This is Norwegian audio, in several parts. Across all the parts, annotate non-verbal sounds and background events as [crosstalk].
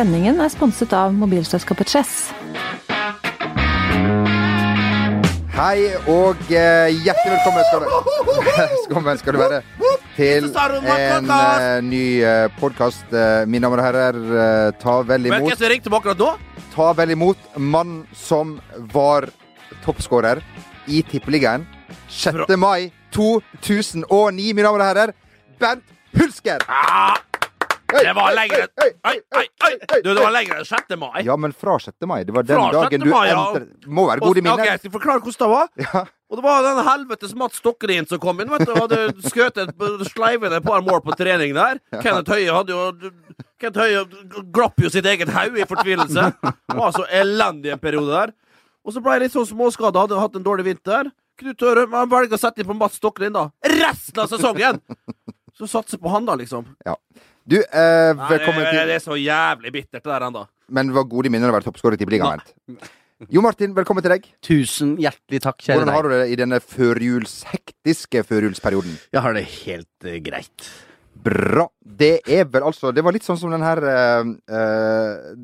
Sendingen er sponset av mobilselskapet Chess. Hei og eh, hjertelig velkommen skal du, velkommen [laughs] skal du være til en eh, ny uh, podkast. mine damer og herrer, eh, ta vel imot... du hvem imot som ringte meg akkurat nå? Ta vel imot mannen som var toppskårer i Tippeligaen 6. mai 2009, mine damer og herrer. Bent Hulsker! Ah, det var lengre lenger! Det enn 6. mai. Ja, men fra 6. mai. Det var den Fra 6. dagen du mai, ja. endret Må være god i minnet. jeg skal forklare hvordan det var. Ja. Og det var den helvetes Mats Stokkerin som kom inn. vet du, Hadde skutt et sleivende par mål på trening der. Kenneth Høie hadde jo Kenneth Høie glapp jo sitt eget hode i fortvilelse. Var så elendig en periode der. Og så ble jeg litt sånn småskada, hadde hatt en dårlig vinter. Knut Ørum han velger å sette inn på Mats Stokkerin da. Resten av sesongen! Så satse på han, da, liksom. Du, eh, Nei, velkommen det, til det er så jævlig bittert, det der ennå. Men det var gode minner å være toppskårer i Tippeligaen. Jo Martin, velkommen til deg. Tusen hjertelig takk, kjære Hvordan har du det i denne førjuls, hektiske førjulsperioden? Jeg har det helt uh, greit. Bra. Det er vel altså Det var litt sånn som den her uh, uh,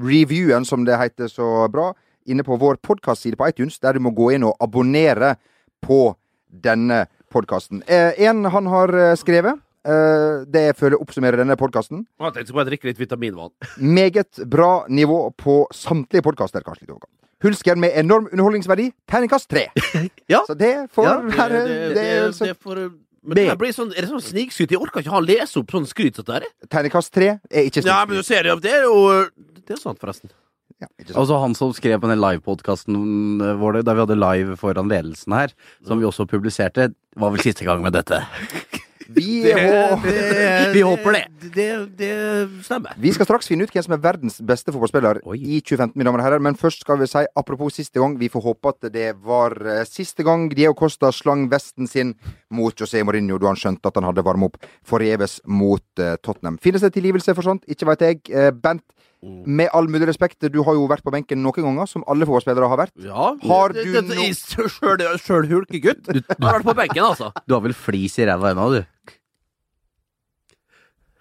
reviewen, som det heter så bra, inne på vår podkastside på iTunes, der du må gå inn og abonnere på denne podkasten. Én en han har skrevet. Eh, det jeg føler oppsummerer denne podkasten. Jeg tenkte bare drikke litt vitaminvann. Meget bra nivå på samtlige podkaster. Kanskje litt. Hulsker med enorm underholdningsverdi. Terningkast tre. [laughs] Ja. Så det får Ja, være det, er så- det får men det blir sånn, er det sånn snikskryt? Jeg orker ikke ha lese opp sånn skryt det. Terningkast tre er ikke Ja, men du ser jo, det er jo Det er sant, forresten. Ja. Altså Han som skrev på den livepodkasten vår der vi hadde live foran ledelsen her, som vi også publiserte, var vel siste gang med dette. [laughs] Vi, hå- [laughs] Vi håper det. Det, det stemmer. vi skal straks finne ut hvem som er verdens beste fotballspiller Oi. i 2015, mine damer og herrer. Men først skal vi si, apropos siste gang, vi får håpe at det var eh, siste gang Diego Costa slang vesten sin mot José Mourinho da han skjønte at han hadde varmet opp forgjeves mot eh, Tottenham. Finnes det tilgivelse for sånt? Ikke veit jeg. Eh, Bent, med all mulig respekt, du har jo vært på benken noen ganger, som alle fotballspillere har vært. Ja. Har du no- det, du, du hulkegutt har vært på benken, altså. [laughs] Du har vel flis i ræva ennå, du?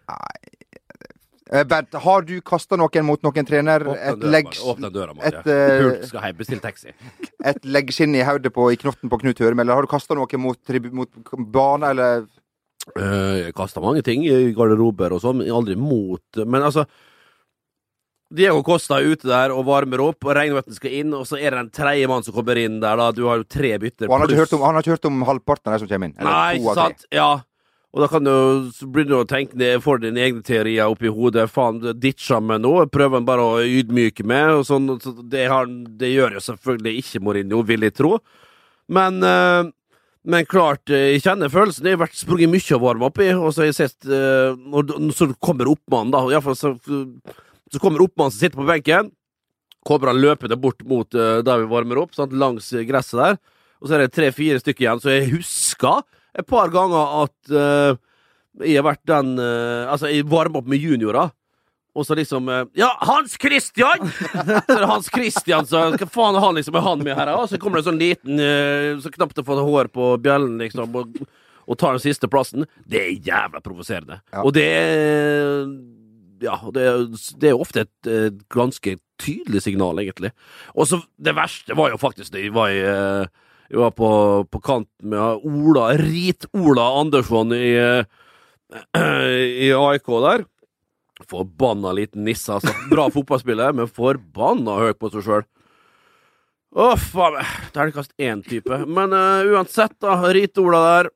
Nei Bent, har du kasta noen mot noen trener? Åpne Et, døra, døra, et, Maria. eh, Hulk skal hjem, bestill taxi. [laughs] et leggskinn i hodet på, i knotten på Knut Hørum, eller har du kasta noe mot, mot bane, eller Eh, Jeg kasta mange ting i garderober og sånn, aldri mot Men altså Diego Costa er ute der og varmer opp, og Regnvetten skal inn, og så er det en tredje mann som kommer inn der, da. Du har jo tre bytter. Og han har, ikke hørt om, han har ikke hørt om halvparten av de som kommer inn? Eller Nei, ikke sant? Ja. Og da kan du begynne å tenke ned, får dine egne teorier oppi hodet. Faen, ditcha meg nå. Prøver han bare å ydmyke meg. Sånn, så det, har, det gjør jo selvfølgelig ikke Mourinho, vil jeg tro. Men, eh, men klart, eh, jeg kjenner følelsen. Jeg har vært sprunget mye og varma opp i, og så har jeg sett eh, når, Så kommer oppmannen, da. i hvert fall så, så kommer oppmannen som sitter på benken. Kommer han løpende bort mot uh, der vi varmer opp, sant, langs eh, gresset der. Og så er det tre-fire stykker igjen, så jeg husker et par ganger at uh, jeg har vært den uh, Altså, jeg varmer opp med juniorer. Og så liksom Ja, Hans Christian! [laughs] så er det Hans Christian, så hva faen er han liksom er han med her? Og så kommer det en sånn liten så knapt har fått hår på bjellen, liksom, og, og tar den siste plassen. Det er jævla provoserende. Ja. Og det er ja, det, det er ofte et et, ganske tydelig signal, egentlig. Og så det verste var jo faktisk det jeg var i eh, Jeg var på, på kant med Ola, Rit-Ola Andersson i, eh, [clears throat] i AIK der. Forbanna liten nisse, altså. Bra fotballspiller, men forbanna høy på seg sjøl. Å, faen meg. Terningkast én-type. Men uh, uansett, da. Rit-Ola der.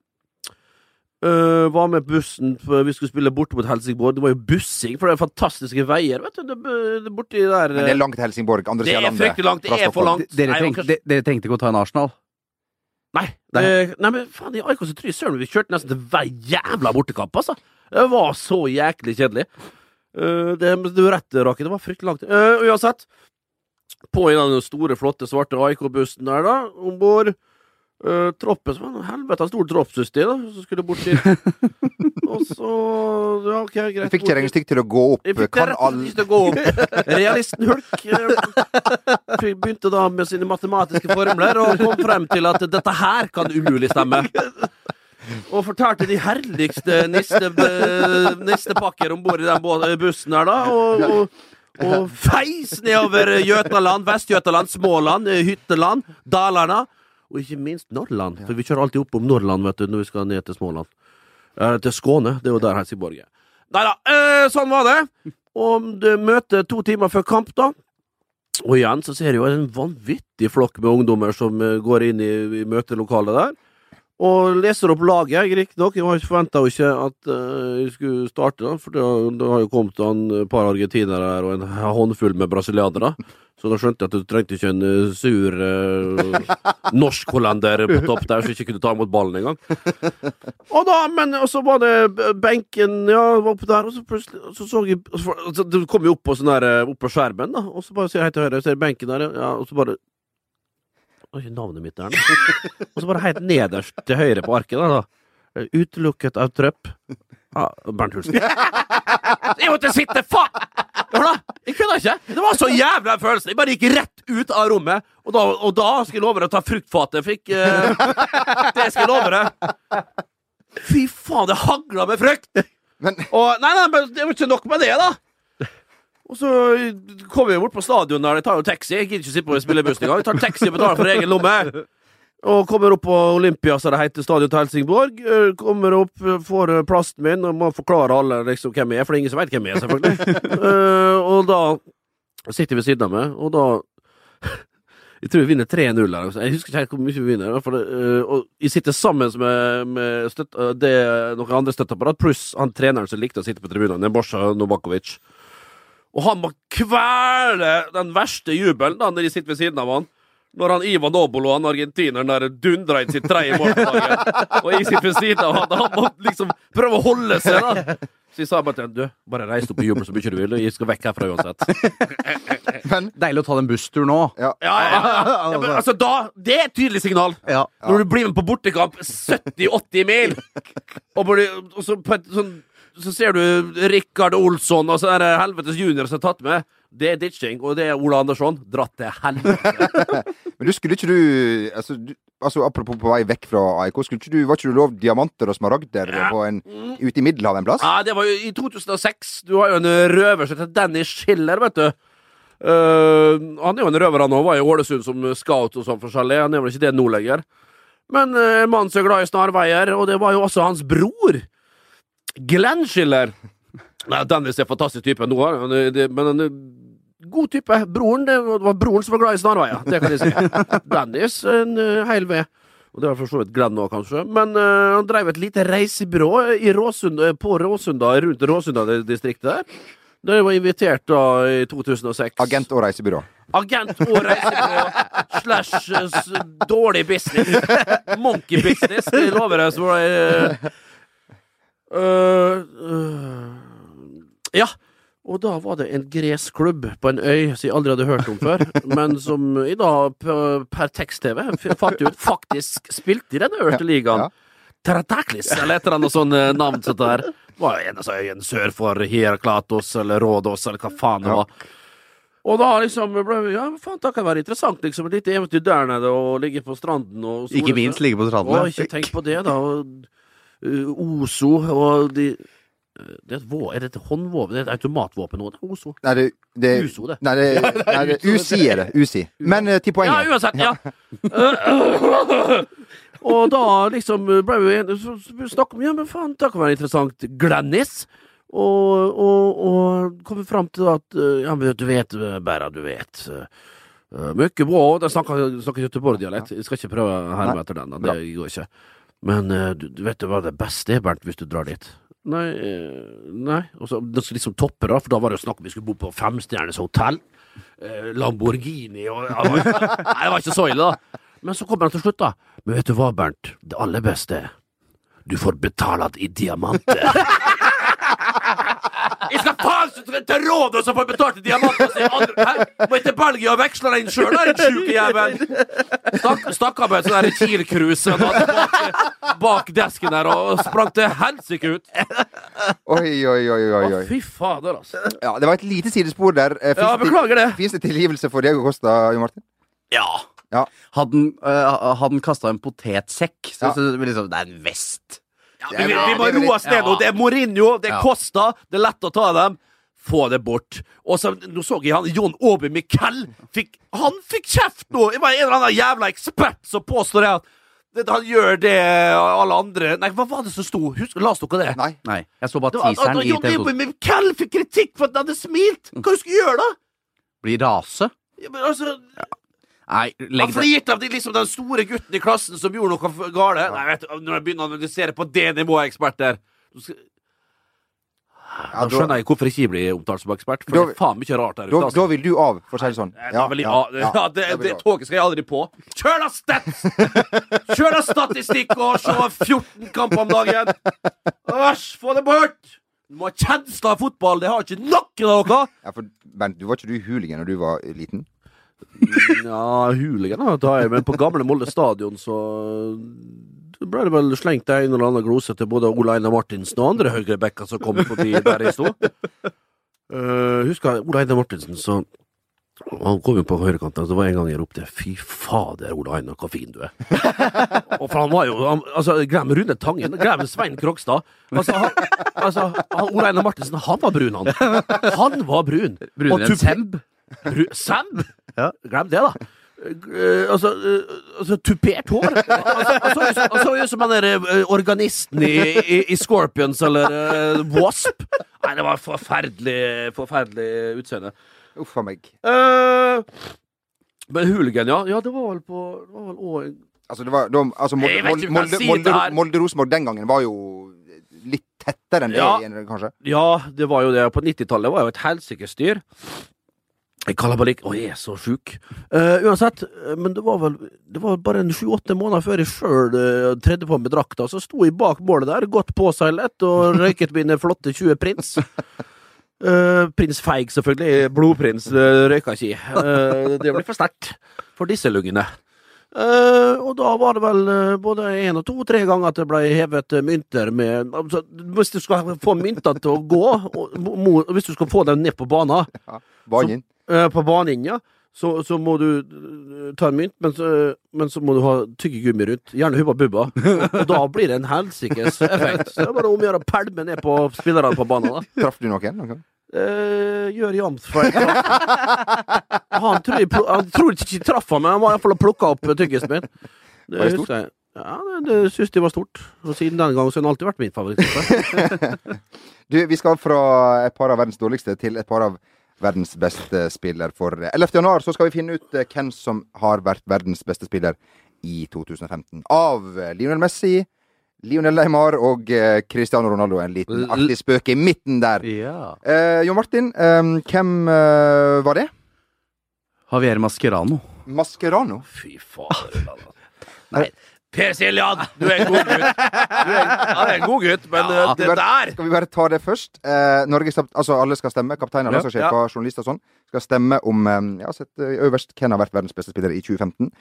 Eh, var med bussen for vi skulle spille borte mot Helsingborg. Det var jo bussing, for det er fantastiske veier. Vet du, det, det borti der Men det er langt til Helsingborg. Andre Det siden av er landet. fryktelig langt. Det er for langt. Dere, Nei, trengte, kanskje- dere trengte ikke å ta en Arsenal? Nei. Nei. Eh, nei, men faen, i Aiko og søren vi kjørte nesten til hver jævla bortekamp, altså. Det var så jæklig kjedelig. Uh, det, du rett, Raki. Det var fryktelig langt. Eh, uansett. På i den store, flotte, svarte AIK-bussen der, da, om bord. Uh, troppen som var noe helvete stor troppssystem, da, som skulle bort dit. [laughs] og så Ja, OK, greit. Jeg fikk ikke regnestykket til å gå opp. Jeg fikk ikke til å gå opp. Realisten Hulk eh, [laughs] begynte da med sine matematiske formler og kom frem til at dette her kan umulig stemme. og fortalte de herligste niste, eh, nistepakker om bord i den bussen her, da. Og, og, og feis nedover Jøtaland, Vest-Jøtaland, Småland, eh, Hytteland, Dalarna. Og ikke minst Norrland, for vi kjører alltid opp om Norrland vet du, når vi skal ned til Småland. Eh, til Skåne. Det er jo der Helsingborg er. Nei da, eh, sånn var det. Og det møter to timer før kamp, da. Og igjen så ser jeg jo en vanvittig flokk med ungdommer som eh, går inn i, i møtelokalet der. Og leser opp laget, riktignok. Jeg forventa jo ikke at eh, jeg skulle starte, da, for det, det har jo kommet en par argentinere her og en håndfull med brasilianere. Så da skjønte jeg at du trengte ikke en eh, sur [laughs] uh, norskhollender på topp der som ikke kunne ta imot ballen engang. Og da, men og så var det benken, ja, var oppe der, og så plutselig så så jeg så, Det kom jo opp på, sånn der, eh, opp på skjermen, da, og så bare ser jeg helt til høyre, jeg ser benken der, ja, og så bare Oi, navnet mitt der, da. Og så bare helt nederst til høyre på arket, da. da. Utelukket av Trøpp. Ja, Bernt Hulsen. Jeg måtte sitte faen! Jeg kunne ikke! Det var så jævla følelse. Jeg bare gikk rett ut av rommet, og da, og da skal jeg love deg å ta fruktfatet. Jeg fikk eh, Det skal jeg love deg. Fy faen, det hagla med frukt! Men Og, nei, nei, men det var ikke nok med det, da. Og så kommer vi bort på stadion der, jeg tar jo taxi. Jeg gidder ikke sitte på spillebuss engang. Jeg tar taxi og betaler for egen lomme. Og kommer opp på Olympia, som det heter, stadion til Helsingborg. Eh, Kommer opp, får eh, plassen min, og må forklare alle liksom hvem jeg er, for det er ingen som vet hvem jeg er, selvfølgelig. uh, [laughs] og da sitter jeg ved siden av meg, og da [laughs] Jeg tror vi vinner 3-0 her. Jeg husker ikke helt hvor mye vi vinner. For det, eh, og jeg sitter sammen med, med støtt, uh, det, noen andre støtteapparat, pluss han treneren som likte å sitte på tribunen, Borsa Novakovic. Og han må kvele den verste jubelen da, når de sitter ved siden av han. Når han Ivan Obolo, han argentineren der, dundra inn sitt tredje mål. Og jeg sitter ved siden av han, han må liksom prøve å holde seg, da. Så jeg sa bare til han, du, bare reis opp og jubel så mye du vil, jeg skal vekk herfra uansett. [laughs] Men Deilig å ta den busstur nå. ja. Ja, ja, ja. [laughs] ja men altså, da, det er et tydelig signal. Ja. Når du blir med på bortekamp 70-80 mil, og, bare, og så, på et, sånn, så ser du Rikard Olsson og så er det helvetes junior som er tatt med. Det er ditching, og det er Ola Andersson. Dratt til helvete. [laughs] Men du skulle ikke du altså, du altså Apropos på vei vekk fra AIK, skulle ikke du, var ikke du lov diamanter og smaragder Ja. på en, ute i Middelhavet en plass? Ja, det var jo i 2006. Du har jo en røver som heter Danny Schiller, vet du. Uh, han er jo en røver, han òg. Var i Ålesund som scout og sånn forskjellig. Han er vel ikke det nå lenger. Men uh, en mann som er glad i snarveier, og det var jo også hans bror. Glenn Schiller. Nei, Dennis er en fantastisk type nå, han er- det- men er god type. Broren, det var broren som var glad i snarveier, det kan jeg si. [laughs] Dennis en uh, heil ved. Og det var for så vidt Glenn òg, kanskje. Men uh, han drev et lite reisebyrå i Råsund, eh, på Råsunda, rundt Råsunda-distriktet der. Jeg var invitert da i 2006. Agent og reisebyrå. Agent og reisebyrå [laughs] slash eh, dårlig business. Monkey business, det lover jeg. Så var det eh, øh, øh, Ja. Og da var det en gresklubb på en øy som jeg aldri hadde hørt om før, [laughs] men som i dag per tekst-TV faktisk spilte i den øverste ligaen. Terataklis, eller et eller annet sånt eh, navn sånt der. Det var en av øyene sør for Hieraklatos eller Rådås eller hva faen det var. Og da liksom ble Ja, faen, det kan være interessant, liksom. Et lite eventyr der nede og ligge på stranden og Ikke minst ligge på stranden. Og ikke tenk på det, da. Og, Ozo og de uh, det er, vå, er det et håndvåpen? Det er et automatvåpen nå? det er Ozo. Nei, det, det, Uso, det. Nei, det, [laughs] nei, det USI er det. USI. Men uh, ti poeng. Ja, uansett, ja. [laughs] og da liksom ble vi snakket om ja, men faen, det kan være interessant. Glennis. Og, og, og kom vi fram til at eh, ja, men du vet, eh, Bæra, du vet. eh, mye bra. De snakker, snakker Göteborg-dialekt. Jeg skal ikke prøve å herme etter den. Det går ikke. Men eh, du, du vet hva det beste er, Bernt, hvis du drar dit? Nei, eh, nei. Og så det skal liksom toppe, da, for da var det jo snakk om vi skulle bo på femstjerners hotell. Eh, Lamborghini og ja, [laughs] Nei, det var ikke så ille, da. Men så kommer han til slutt, da. Men vet du hva, Bernt? Det aller beste Du får betalt i diamanter. [laughs] Jeg skal til rådet som får betalt i diamanter! Må jeg til Belgia og veksle deg inn sjøl, da, din sjuke jævel! Stakk, stakk av med sånn Kiel-cruise bak, bak desken der og sprang til helsike ut. Oi, oi, oi, oi, Å, oi. fy fader, altså. Ja, det var et lite sidespor der. Fins Ja, det, beklager det. Fins det tilgivelse for Diego Costa, Jo Martin? Ja, Ja. Hadde han, uh, hadde kasta en potetsekk, så, Ja. så, liksom, det er en vest. Ja, vi, vi, vi må det roe oss ned nå. Det er Mourinho, det er Costa, det er lett å ta dem. Få det bort. Og så, nå så jeg han Jon Åby Miquel. Fikk, han fikk kjeft nå! Det var en eller annen jævla ekspert som påstår det at han gjør det alle andre Nei, hva var det som sto? Husk, Las dere det? Nei. Nei, jeg så bare teaseren at i Jon TV2. Åby Miquel fikk kritikk for at han hadde smilt! Hva du skulle gjøre da? Blir rase? Ja, men altså, Nei, Han legg det flirte av de, liksom, den store gutten i klassen som gjorde noe gale. Nei, vet du, Når jeg begynner å analysere på det nivået, eksperter skal- Ja, Da skjønner jeg hvorfor jeg ikke blir omtalt som ekspert, for Da- det er faen mye rart der ute. altså. da vil du av, for å si det sånn. Ja, ja, ja, det, det toget skal jeg aldri på. Kjør da stats! Kjør da statistikk og se 14 kamper om dagen! Æsj, få det bort! Du må ha kjensler av fotball, det har ikke noen av dere! Ja, for Bernt, du var ikke du hooligan da du var liten? Ja, hooligan tar jeg, men på gamle Molde stadion så ble det vel slengt en eller annen glose til både Ole Einar Martinsen og andre høyrebacker som kom forbi der jeg sto. Uh, husker Ole Einar Martinsen, så han kom jo på høyrekanten, og det var en gang jeg ropte 'fy fader, Ole Einar, hvor fin du er'. [laughs] og for han var jo han, Altså, glem Rune Tangen, glem Svein Krogstad. Altså, han, altså han, Ole Einar Martinsen, han var brun, han. Han var brun. Brunere enn Semb. Bru- Semb? Ja. Glem det, da. Eh, altså, uh, altså tupert hår. Han så ut- han som den der eh, organisten i, i, i Scorpions eller uh, Wasp. Nei, det var forferdelig, forferdelig utseende. Uff a meg. Men hooligan, ja. Ja, det var vel på det var vel også, Altså, det var de, altså, Molde, Molde, her. Molde, Molde Rosenborg den gangen var jo litt tettere enn det Ja. kanskje. Ja, det var jo det. På 90-tallet var jo et helsikes styr. Ikke Å, jeg er så sjuk. Uh, uansett, eh, men det var vel Det var bare en sju-åtte måneder før jeg sjøl uh, tredde på meg drakta. Så sto jeg bak målet der, godt påseilet, og [laughs] røyket mine flotte 20 prins. Uh, prins Feig, selvfølgelig. Blodprins uh, røyka ikke i. Uh, det blir for sterkt for disse lungene. Uh, og da var det vel uh, både én og to tre ganger at det ble hevet mynter med altså, Hvis du skal få mynter til å gå, og, mo, hvis du skal få dem ned på banen, ja, på banen, ja, så, så må du eh, ta en mynt, men så, men så må du ha tyggegummi rundt. Gjerne Hubba Bubba. Og da blir det en helsikes [laughs] effekt. Så det er bare om å gjøre å pælme ned på spillerne på banen. Traff du noen? noen? Eh, gjør jevnt feil. Han tror, jeg, han tror ikke traff han, men han var iallfall og plukka opp tyggisen min. Det Var det stort? jeg. Ja, det, det syns de var stort. Og siden den gang så har han alltid vært min favoritt. [laughs] Du, vi skal fra et par av verdens dårligste til et par av verdens beste spiller. For 11. januar så skal vi finne ut eh, hvem som har vært verdens beste spiller i 2015. Av eh, Lionel Messi, Lionel Leymar og eh, Cristiano Ronaldo. En liten artig spøk i midten der. Ja. Eh, Jon Martin, eh, hvem eh, var det? Javier Mascherano. Mascherano? Fy fader. [laughs] Nei. Per Siljan, du er en god gutt. Du er, han er en god gutt, men Ja. eh, det der Skal vi bare ta det først? Eh, Norge, altså Alle skal stemme. Kapteiner, Ja, landslagssjefer, journalister og sånn. Skal stemme om eh, ja, sett eh, øverst hvem har vært verdens beste spiller i 2015.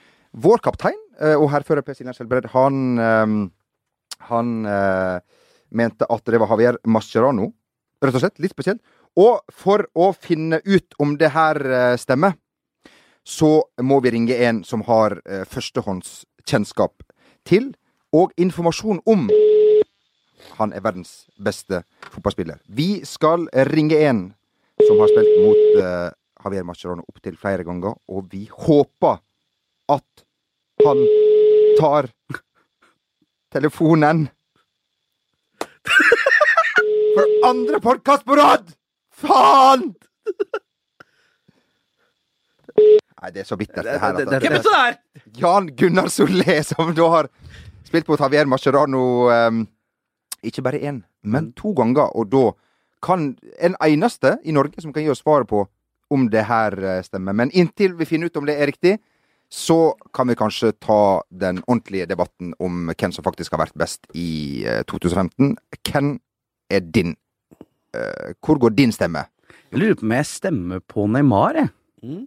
Vår kaptein eh, og hærfører Per Siljan Skjelbred, han eh, Han mente at det var Javier Mascherano. Rett og slett. Litt spesielt. Og for å finne ut om det her stemmer, så må vi ringe en som har eh, førstehåndskjennskap til og informasjon om han er verdens beste fotballspiller. Vi skal ringe en som har spilt mot uh, Javier Mascherano opptil flere ganger, og vi håper at han tar telefonen. For andre podkast på rad! Faen! Nei, det er så bittert, det her. Det- det- Altså. Hvem er det der? Jan Gunnar Solé, som da har spilt mot Javier Mascherano um, ikke bare én, men to ganger. Og da kan en eneste i Norge som kan gi oss svaret på om det her eh, stemmer. Men inntil vi finner ut om det er riktig, så kan vi kanskje ta den ordentlige debatten om hvem som faktisk har vært best i eh, 2015. Hvem er din? Eh, hvor går din stemme? Jeg lurer på om jeg stemmer på Neymar, jeg. Mm.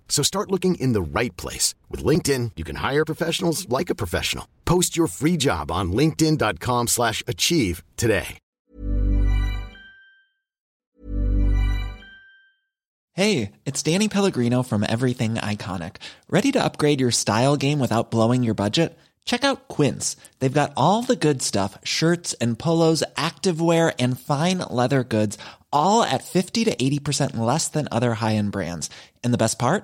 So start looking in the right place. With LinkedIn, you can hire professionals like a professional. Post your free job on linkedin.com slash achieve today. Hey, it's Danny Pellegrino from Everything Iconic. Ready to upgrade your style game without blowing your budget? Check out Quince. They've got all the good stuff shirts and polos, activewear, and fine leather goods, all at 50 to 80% less than other high end brands. And the best part?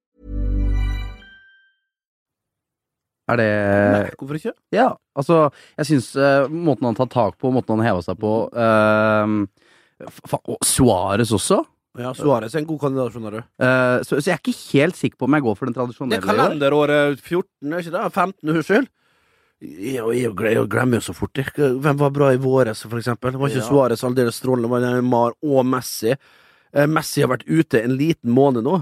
Er det Nei, hvorfor ikke? Ja, altså, jeg syns uh, måten han tar tak på, måten han heva seg på uh, Og Suárez også. Ja, Suárez er en god kandidat, skjønner du. Uh, så, så jeg er ikke helt sikker på om jeg går for den Det er tradisjonelle. i år. kalenderåret 14, er ikke det? 15, unnskyld. Jeg, jeg, glemmer jo så fort. Hvem var bra i våres, for eksempel? Var ikke Ja. Suárez aldeles strålende? Var det Neymar og Messi? Eh, Messi har vært ute en liten måned nå,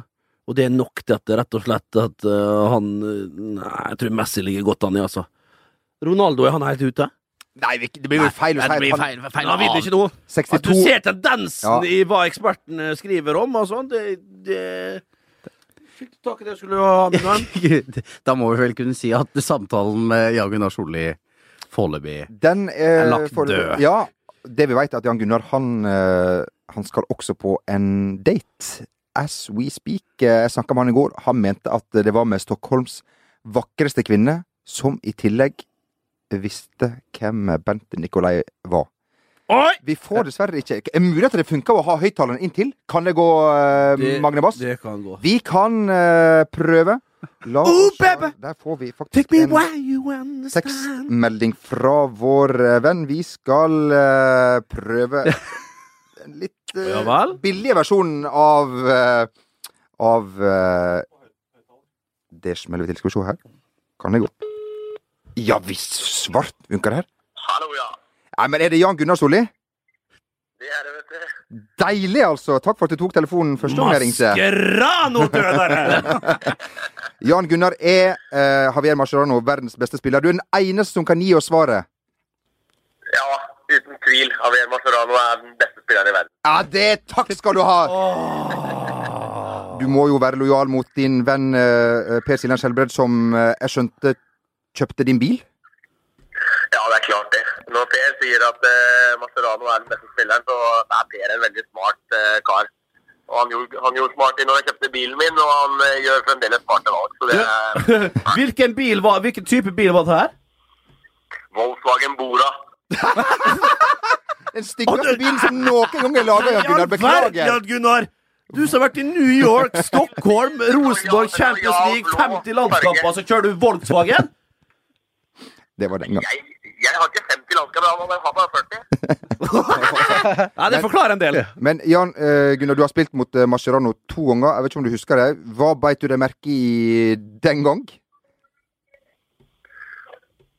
og det er nok til at det rett og slett at uh, han eh, Nei, jeg tror Messi ligger godt an i, altså. Ronaldo, er han helt ute? Nei, det blir jo feil å si det blir han- feil, feil. Han vil ikke noe. At du ser tendensen Ja. i hva ekspertene skriver om, og sånn, det, det Fikk du tak i det skulle du ha, min venn? [laughs] da må vi vel kunne si at samtalen med Jan Gunnar Solli foreløpig er, Er lagt død. Ja. Det vi vet, er at Jan Gunnar han, eh, han skal også på en date. As we speak. Eh, Jeg snakka med han i går. Han mente at det var med Stockholms vakreste kvinne, som i tillegg visste hvem Bente Nikolai var. Oi! Vi får dessverre ikke Er mulig at det funker å ha høyttaleren inntil? Kan det gå, uh, Det- Magne Bass? Det kan gå. Vi kan uh, prøve. La Oh, oss se. baby! Der får vi faktisk me en tekstmelding fra vår venn. Vi skal uh, prøve en litt uh, Ja billige versjonen av uh, Av uh, Det smeller vi til. Skal vi se her. Kan det gå? Ja visst! Svart funker det her. Hallo, ja. Nei, men er det Jan Gunnar Solli? Det er det, vet du. Deilig, altså! Takk for at du tok telefonen første gang jeg ringte. Mascherano-dødere! [laughs] Jan Gunnar er eh, Javier Mascherano verdens beste spiller. Du er den eneste som kan gi oss svaret. Uten tvil. Javier Mascherano er den beste spilleren i verden. Ja, det takk skal du ha! Du må jo være lojal mot din venn eh, Per Siljan Skjelbred, som eh, jeg skjønte kjøpte din bil. Ja, det er klart det. Når Per sier at uh, Mascherano er den beste spilleren, så er Per en veldig smart eh, kar. Og han gjorde, han gjorde smart i når han kjøpte bilen min, og han eh, gjør fremdeles smarte valg. Så det er [laughs] hvilken, bil var, hvilken type bil var det her? Volkswagen Bora. Den styggeste bilen som noen gang er laga, Jan Gunnar. Beklager. Jan Gunnar! Du som har vært i New York, Stockholm, Rosenborg, Champions League, 50 landskamper, så kjører du Volkswagen? Det var den gang. Jeg, har ikke 50 landskamper, jeg har bare 40. Nei, det forklarer en del. Men Jan eh, Gunnar, du har spilt mot eh, Mascherano to ganger. Jeg vet ikke om du husker det. Hva beit du deg merke i den gang?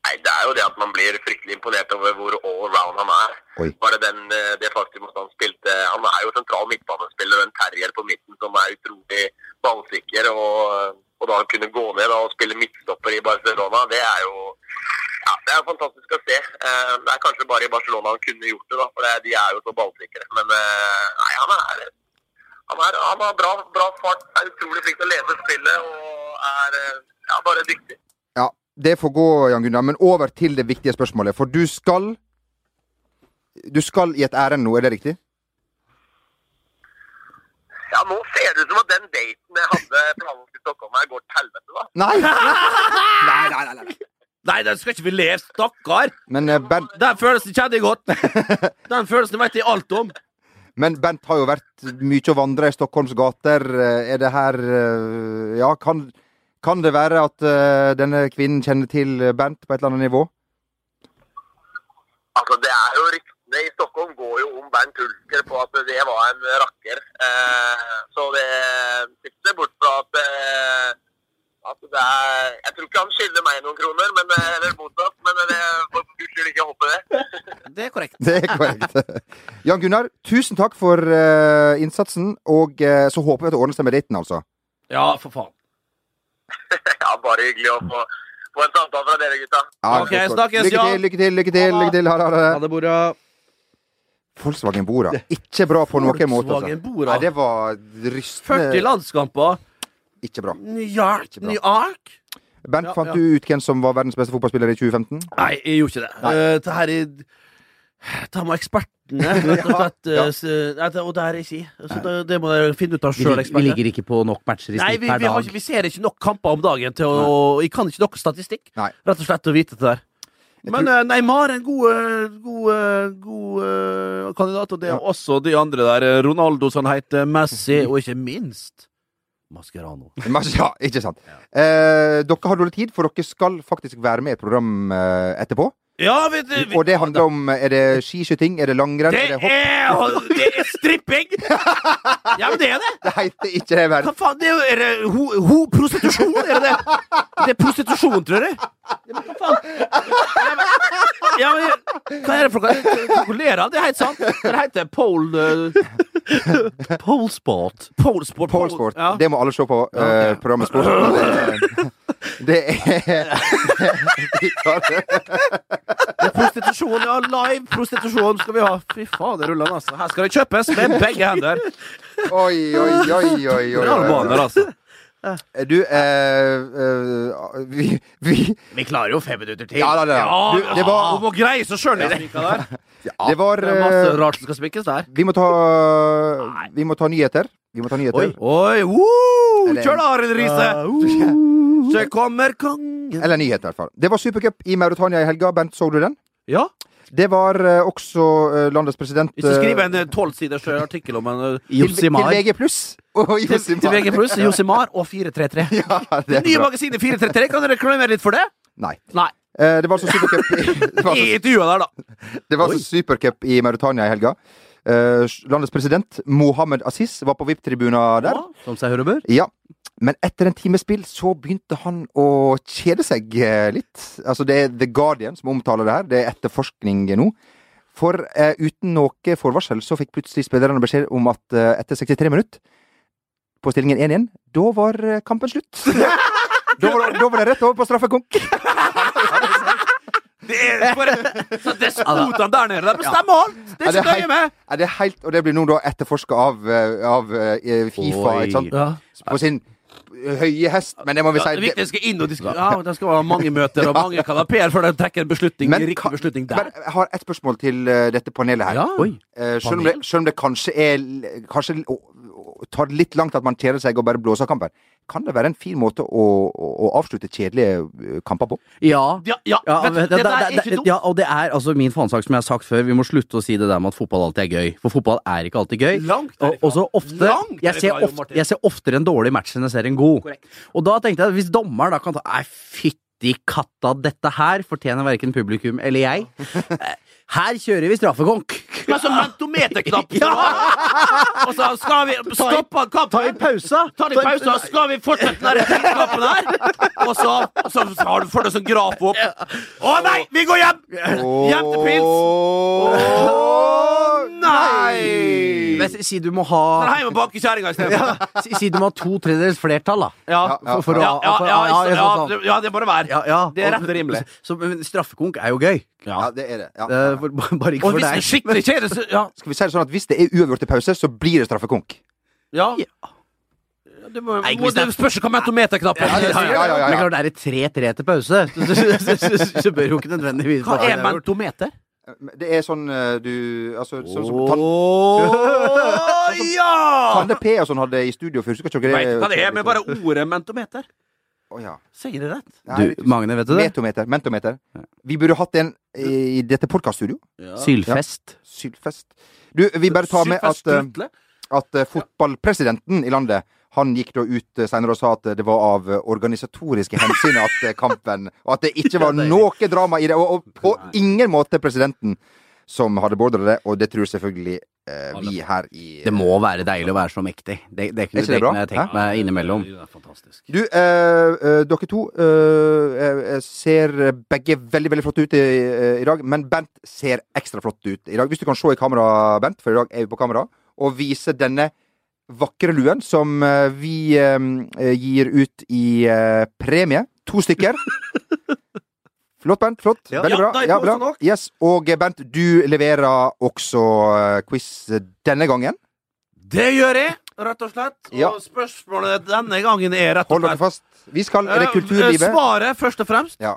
Nei, det er jo det at man blir fryktelig imponert over hvor all-round han er. Oi. Bare den, eh, det faktum at han spilte Han er jo sentral midtbanespiller og en terrier på midten som er utrolig ballsikker. Og, og da kunne gå ned da, og spille midtstopper i Barcelona, det er jo ja, det er fantastisk å se. Eh, Det er kanskje bare i Barcelona han kunne gjort det, da, for de er jo så ballsikre. Men eh, nei, han er han, er, han har bra, bra fart, er utrolig flink til å lese spillet og er ja, bare dyktig. Ja, det får gå, Jan Gunnar. Men over til det viktige spørsmålet. For du skal Du skal i et ærend nå, er det riktig? Ja, nå ser det ut som at den daten jeg hadde planlagt i Stockholm her, går til helvete, da. [laughs] Nei! nei, nei, nei, nei. Nei, den skal ikke vi leve, stakkar! Men Bernt, Den følelsen kjenner jeg godt. [laughs] Den følelsen vet jeg alt om. men Bent har jo vært mye å vandre i Stockholms gater. Eh, Er det her eh, Ja, kan, kan det være at uh, denne kvinnen kjenner til Bernt på et eller annet nivå? Altså, det er jo ryktene i Stockholm går jo om Bernt Hulker på at det var en rakker. Uh, så det sitter bort fra at, uh, at det er Jeg tror ikke han skylder meg noen kroner, men, eller motsatt. Men det får for guds skyld ikke håpe det. [laughs] Det er korrekt. Det er korrekt. [laughs] Jan Gunnar, tusen takk for innsatsen. Og så håper vi at det ordner seg med daten, altså. Ja, for faen. [laughs] ja, bare hyggelig å få, få en samtale fra dere, gutta. Ja, Ok, snakkes, lykke Jan. til, lykke til, lykke til. lykke til. Ha det, ha det. Ha det, Bora. Volkswagen Bora. Ikke bra på noen måte. Altså. Nei, det var 40 landskamper. Ikke bra. New York. Bra. New York. Bent, Ja, fant ja. du ut hvem som var verdens beste fotballspiller i 2015? Nei, jeg gjorde ikke det. Uh, det her er Ta med ekspertene, [laughs] rett og slett. Ja. eh, s- og det er ikke. Så det, det må dere finne ut av sjøl, lig- vi ligger ikke på nok matcher i Nei, snitt vi, per vi, dag. ikke, vi ser ikke nok kamper om dagen til å Vi kan ikke nok statistikk, Nei. rett og slett, å vite det der. Men tror... Neymar er en god, eh, god, eh, god eh, kandidat, og det er Ja. også de andre der. eh, Ronaldo, som han heter Messi, og ikke minst Mascherano. [laughs] Ja, ikke sant. Eh, dere har dårlig tid, for dere skal faktisk være med i et program eh, etterpå. Ja, vet du Og det handler om Er det skiskyting? Er det langrenn? Det er det hopp? er, det er stripping! [laughs] Ja, men det er det! Det heter ikke det, Bernt. Hva faen, det er, er det ho, ho, prostitusjon, er det det? Det er prostitusjon, tror jeg. Ja, men hva faen? Ja, men, ja, men hva er det for av? Det er helt sant. Det heter pole uh, Pole sport. Pole sport. Polesport. Ja. Det må alle se på. uh, programmet Sport. [laughs] Det, er det. Er prostitusjon, ja. Live prostitusjon skal vi ha. Fy faen, det ruller altså. Her skal det kjøpes med begge hender. Oi, oi, oi, oi, oi, Realbaner, oi. altså. Du, eh, eh, vi, vi Vi klarer jo fem minutter til. Ja, da, da. Ja, Du, det var- Hun må greie seg sjøl, der. Det var Det er masse eh, rart som skal spikkes der. Vi må ta Vi må ta nyheter. Vi må ta nyheter. Oi, oi, woo! Eller- Kjør da, Arild Riise! Så kommer kongen. Eller nyheter, i hvert fall. Det var supercup i Mauritania i helga. Bent, så du den? Ja. Det var eh, også eh, landets president Hvis du skriver eh, en tolvsiders artikkel om en eh, til, til VG pluss. [laughs] Og til, til VG pluss, Josimar og 433. Ja, det Det nye magasinet 433, kan dere reklamere litt for det? Nei. Nei. Det var altså supercup i, [laughs] var I altså, intervjuet der, da. det var altså supercup i Mauritania i helga. Landets president Mohammed Aziz var på VIP-tribunen der. Som seg hør og bør. Ja. Men etter en times spill så begynte han å kjede seg eh, litt. Altså Det er The Guardian som omtaler det her. Det er etterforskning nå. For eh, uten noe forvarsel så fikk plutselig spillerne beskjed om at eh, etter 63 minutter på stillingen 1-1, da var eh, kampen slutt. [laughs] da, var, da var det rett over på straffekonk. [laughs] Det er bare så despotene der nede. De bestemmer alt! Det er ikke nøye med. Er det helt, og det blir nå da etterforska av, eh, av Fifa, Oi. ikke sant? Ja. På sin høye hest, men det må vi Ja, si det viktige skal inn, og de skal, ja, det skal være mange møter og mange kanapeer før de trekker en beslutning. Men riktig beslutning der. Men jeg har et spørsmål til eh, dette panelet her. Ja. Oi. Eh, selv, om det, selv om det kanskje er Kanskje tar det litt langt at man kjeder seg og bare blåser av kampen, kan det være en fin måte å, å, å avslutte kjedelige eh, kamper på? Ja. Ja, ja, Ja, vet, det, det, det, der er det, ikke dumt. ja, og det er altså min fanesak som jeg har sagt før. Vi må slutte å si det der med at fotball alltid er gøy. For fotball er ikke alltid gøy. Langt derifra. og så ofte Langt jeg ser, ofte jeg ser oftere en dårlig match enn jeg ser en god. Korrekt. Og da tenkte jeg at hvis dommeren da kan ta Nei, fytti katta, dette her fortjener verken publikum eller jeg. [laughs] Eh, Her kjører vi straffekonk! Men så mentometerknapp! Og så skal vi stoppe kampen. Ta en pause. Ta en pause, pausa, skal vi fortsette den der her? Og så, så har du får deg sånn graf opp. Å nei, vi går hjem! Hjem til pils! Å nei! Si- du må ha hjem og banke kjerringa isteden. ja, si, si du må ha to tredjedels flertall, da. Ja. For, for å Ja, ja, for- ja, ja, ja, sånn, ja, det må det være. Ja, ja. Det er rett og rimelig. Så, men straffekonk er jo gøy. Ja, det er det. Ja. For, bare ikke Og for deg. skikkelig kjedelig, så ja. Skal vi si det sånn at hvis det er uavgjort i pause, så blir det straffekonk? ja. Det, må, Nei, må, det det spørs hva meterknappen Ja, ja, ja, ja, Men klart, er det 3-3 til pause, så, så, så, så, så bør jo ikke nødvendigvis Hva er to mentometer? Det er sånn eh, du Altså sånn som tann, Åh, ja! Tande P og sånn hadde i studio før. Ikke Vet du hva det er med bare ordet mentometer? Å, ja. Sier det rett? Nei, Du, Magne, vet du det? Metometer. Mentometer. Vi burde hatt en i dette podkaststudio. Sylfest. Sylfest. Du, vi bare tar med at, eh, at eh, fotballpresidenten i landet han gikk da ut eh, senere og sa at det var av eh, organisatoriske hensyn at eh, kampen Og at det ikke var noe drama i det. Og, og på ingen måte presidenten som hadde beordra det, og det tror selvfølgelig eh, vi her i Det må være deilig å være så mektig. Det, det kunne, Er ikke det det kunne jeg tenkt meg innimellom. Er. Du, eh, eh, dere to eh, eh, ser begge veldig veldig flotte ut i, eh, i dag, men Bent ser ekstra flott ut i dag. Hvis du kan se i kamera, Bent, for i dag er vi på kamera, og vise denne vakre luen som eh, vi eh, gir ut i eh, premie. To stykker. [laughs] Flott, Bent. Flott. Ja. Veldig Ja, bra. nei, Ja, kos bra. Yes. Og Bernt, Bent, du leverer også eh, quiz denne gangen. Det gjør jeg, rett og slett. Ja. Og spørsmålet denne gangen er rett og slett Hold dere fast. Vi skal Er det Eh, kulturlivet? Svaret, først og fremst. Ja.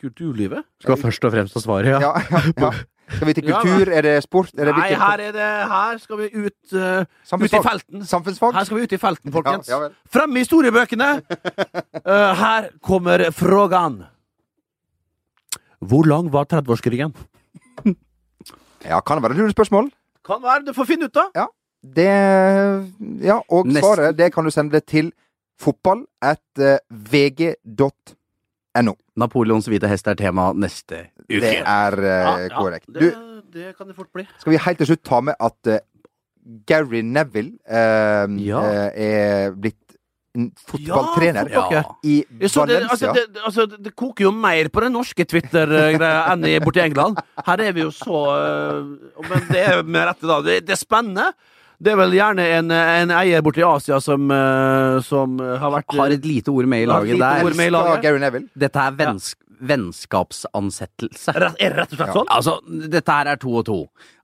Kulturlivet? Skal først og fremst ha svaret, ja. Ja, ja, ja. [laughs] Skal vi til Ja, kultur? Er det sport? Er det Nei, her, er det, her skal vi ut, uh, ut i felten. Samfunnsfag? Her skal vi ut i felten, folkens. Ja, ja. Fremme i historiebøkene. Uh, [laughs] her kommer frågan. Hvor lang var 30-årskrigen? Ja, kan det være et lurespørsmål? Kan være. Du får finne ut, da. Det Ja, og Nesten. svaret det kan du sende til fotball at eh, vg.no. Napoleons hvite hest er tema neste uke. Det er uh, Ja, ja, korrekt. Det, Du, det kan det fort bli. skal vi helt til slutt ta med at uh, Gary Neville uh, Ja. er blitt fotballtrener Ja, Ja. i Valencia. det, Valencia. altså, det, altså, det- det koker jo mer på den norske Twitter-greia [laughs] enn i- borti England. Her er vi jo så øh, Men det er med rette, da. Det, det er spennende. Det er vel gjerne en, en eier borti Asia som, øh, som har vært Har et lite ord med i laget lite der. ord med i laget. Gary Dette er venns vennskapsansettelse. Rett- Er det rett og slett sånn? Altså, dette her er to og to.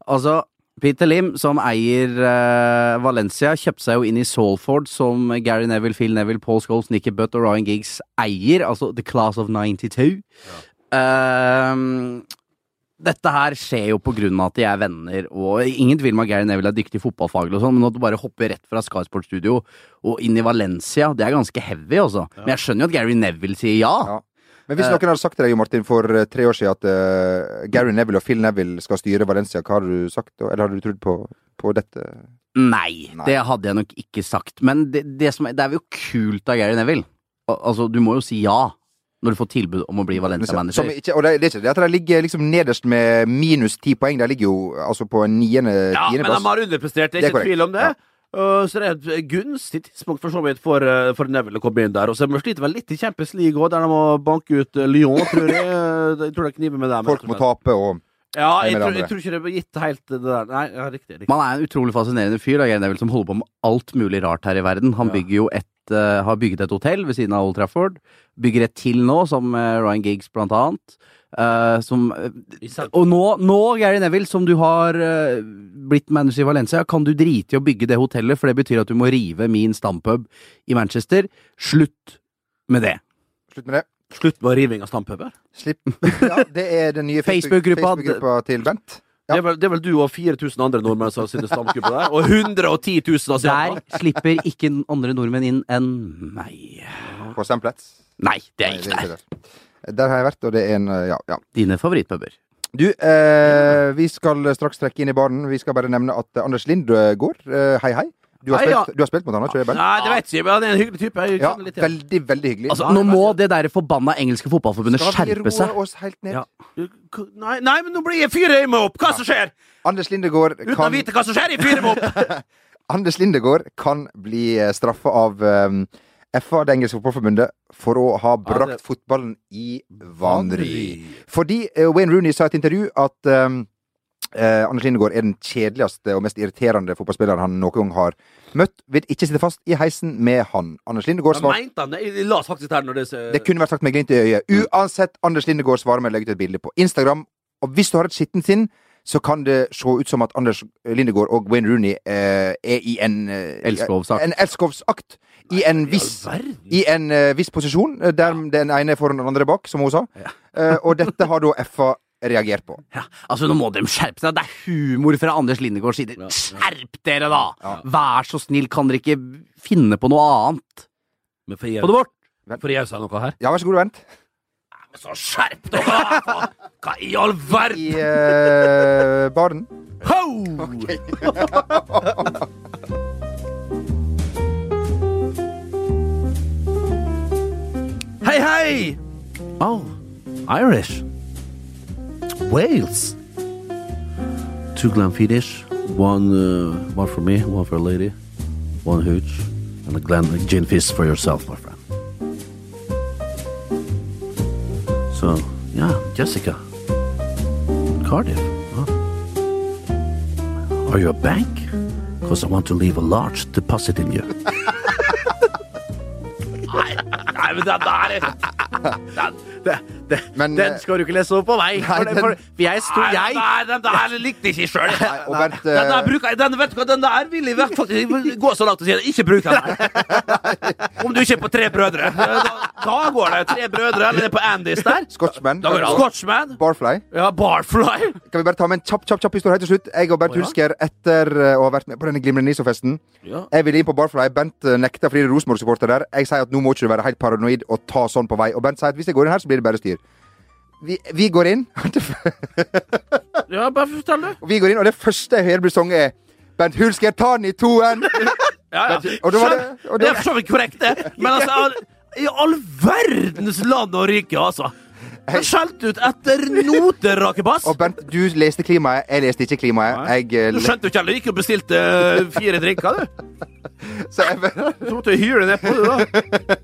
Altså, Peter Lim, som eier uh, Valencia, kjøpte seg jo inn i Salford, som Gary Neville, Phil Neville, Paul Scholes, Nicky Butt og Ryan Giggs eier. Altså The Class of 92. Ehm, dette her skjer jo på grunn av at de er venner, og ingen tvil om at Gary Neville er dyktig fotballfaglig og sånn, men at du bare hopper rett fra Sky Sports Studio og inn i Valencia, det er ganske heavy, altså. Men jeg skjønner jo at Gary Neville sier ja. Ja. Men hvis Eh. noen hadde sagt til deg, Jo Martin, for eh, tre år siden at uh, Gary Neville og Phil Neville skal styre Valencia, hva hadde du sagt da? Eller hadde du trodd på, på dette? Nei, Nei. det hadde jeg nok ikke sagt. Men det, det, som er, det er jo kult av Gary Neville. Al altså, du må jo si ja når du får tilbud om å bli Valencia-manager. og det, det er ikke det at de ligger liksom nederst med minus ti poeng. De ligger jo altså på en niende, Ja, men de har underprestert, det Det er er ikke korrekt. tvil om det. Ja. Og så det er et gunstig tidspunkt for så vidt for, eh, for Neville å komme inn der. Og så sliter vel litt i Champions League òg, der de må banke ut eh, Lyon, tror jeg. Jeg tror det kniver med dem. Folk må tape og Ja, jeg tror, jeg tror ikke det blir gitt helt det der. Nei, ja, riktig. riktig. Man er en utrolig fascinerende fyr, da, Gary Neville, som holder på med alt mulig rart her i verden. Han Ja. bygger jo et, eh, har bygget et hotell ved siden av Old Trafford. Bygger et til nå, som eh, Ryan Giggs blant annet. Uh, som, og nå, nå, Gary Neville, som du har uh, blitt manager i Valencia, kan du drite i å bygge det hotellet, for det betyr at du må rive min stampub i Manchester. Slutt med det. Slutt med det. Slutt med riving av stampuber. Slipp. Ja, det er den nye [laughs] Facebook-gruppa. Facebook-gruppa til Bent. Det, er vel, det er vel du og 4000 andre nordmenn som har sine stamkubbe der, og 110 000 Der slipper ikke andre nordmenn inn enn meg. På Stamplets. Nei, det er ikke det er der. der. Har jeg vært, og det er en eh, Ja. ja. Dine favorittpuber. Du, eh, vi skal straks trekke inn i baren. Vi skal bare nevne at Anders Lindgård, eh, hei hei, Du har Hei, ja. spilt, du har spilt mot han, ikke sant? Nei, det vet jeg ikke, men han er en hyggelig type. Jeg Ja, kjenner litt ja. veldig, veldig hyggelig. Altså, nå må det der forbanna engelske fotballforbundet Skal vi skjerpe seg. roe oss helt ned? Ja. Nei, nei, men nå blir jeg fyrer jeg meg opp! Hva som skjer? Anders Lindegård Uten å kan, vite hva som skjer, jeg fyrer meg opp! [laughs] Anders Lindegård kan bli straffa av um, FA, det engelske fotballforbundet, for å ha brakt fotballen i vanry. Fordi eh, Wayne Rooney sa i et intervju at um, eh, Anders Lindegård er den kjedeligste og mest irriterende fotballspilleren han noen gang har møtt. Vil ikke sitte fast i heisen med han. Anders Lindegård svarer mente han, jeg las faktisk her når det så- Det kunne vært sagt med glimt i øyet. Uansett, Anders Lindegård svarer med å legge ut et bilde på Instagram. Og hvis du har et skittent sinn, så kan det se ut som at Anders Lindegård og Wayne Rooney eh, er i en eh, Elskovsakt. En elskovsakt. I en viss, i en eh, viss posisjon, eh, der den ene er foran den andre bak, som hun sa. Eh, og dette har da FA reagert på. Ja, altså Nå må de skjerpe seg. Det er humor fra Anders Lindegårds side. Skjerp dere, da! Vær så snill, kan dere ikke finne på noe annet? Men for jeg, På det vårt! får jeg si noe her? Ja, vær så god, vent. Men så skjerp dere! Hva i all verden? I uh, baren. Ho! Hei, hei! Oh, Irish. Wales. Two Glenfiddich. One, uh, one for me, one for a lady. One hooch. And a Glen a gin fizz for yourself, my friend. So, yeah, Jessica. Cardiff. Huh? Are you a bank? Because I want to leave a large deposit in you. nei, nei, men den der er den, Det, det, Men, den eh, skal du ikke lese opp på meg! [laughs] For, den- for, for jeg sto Nei, den jeg der, den der likte jeg ikke sjøl. [laughs] Den der eh, bruker jeg, den, vet du hva, den der vil jeg faktisk gå så langt og si det. Ikke bruk den. [laughs] Om du ikke er på Tre brødre. Da, da går det. Tre brødre, eller det er på Andys der. Scotchman. Da går det Scotchman. Barfly. Ja, Barfly. Kan vi bare ta med en kjapp kjapp, kjapp historie helt til slutt? Jeg og Bernt oh, ja. Hulsker, etter eh, å ha vært med på denne glimrende NISO-festen Ja. Jeg ville inn på Barfly. Bent nekter nekta fordi det er Rosenborg-supporter der. Jeg sier at nå må ikke du være helt paranoid og ta sånn på vei. Og Bent sier at hvis jeg går inn her, så blir det bare styr. Vi, vi går inn, [laughs] Ja, bare fortell, du. vi går inn, og det første jeg hører blir sunget, er Bent Hulsker, ta den i toen! [laughs] Ja, ja. [laughs] Og da var det- og Det er for så vidt korrekt, det. Men altså, i all verdens land og rike, altså. Jeg skjelte ut etter noterakebass. Og Bent, du leste klimaet, jeg leste ikke klimaet. Jeg, eh, Du skjønte jo ikke heller. Gikk og bestilte eh, fire drinker, du. [laughs] så jeg Du måtte hyre nedpå, du, da.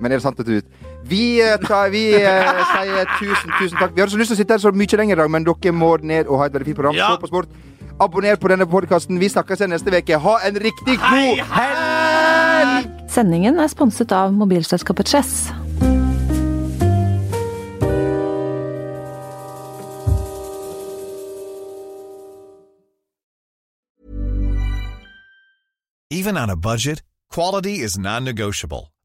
Men er det sant at du ut? Vi, eh, tar, vi eh, sier tusen, tusen takk. Vi hadde så lyst til å sitte her så mye lenger i dag, men dere må ned og ha et veldig fint program. Ja. Se på sport. Abonner på denne podkasten. Vi snakkes igjen neste uke. Ha en riktig god helg! Sendingen er sponset av mobilselskapet Chess. Even on a budget, quality is non-negotiable.